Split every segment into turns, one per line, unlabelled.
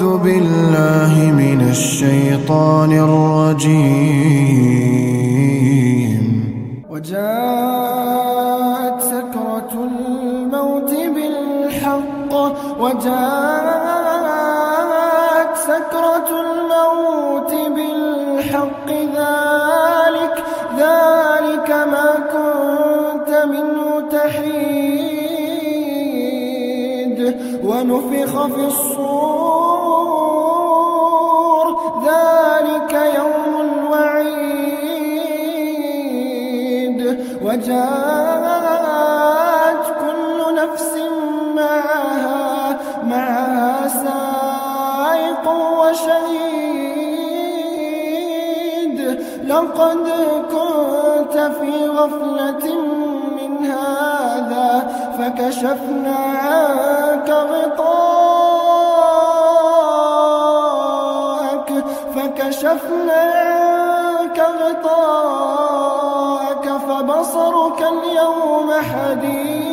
أعوذ بالله من الشيطان الرجيم.
وجاءت سكرة الموت بالحق. وجاءت سكرة الموت بالحق. ذلك ذلك ما كنت منه تحيد. ونفخ في الصور وجاءت كل نفس معها معها سائق وشهيد. لقد كنت في غفلة من هذا فكشفنا عنك غطاءك فكشفنا عنك غطاءك. فبصرك اليوم حديد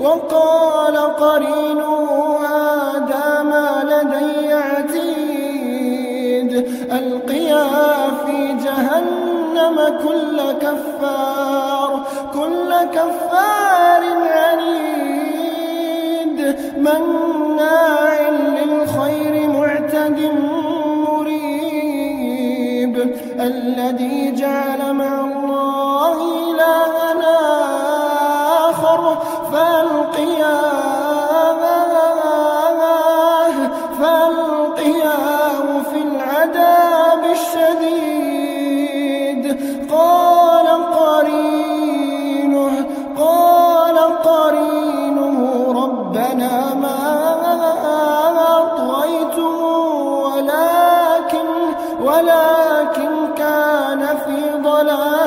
وقال قرينه هذا ما لدي عتيد. ألقيا في جهنم كل كفار كل كفار الذي جعل مع الله إلهنا آخر فألقياه فألقياه في العذاب الشديد. قال قرينه قال قرينه ربنا ما ولكن كان في ضلال.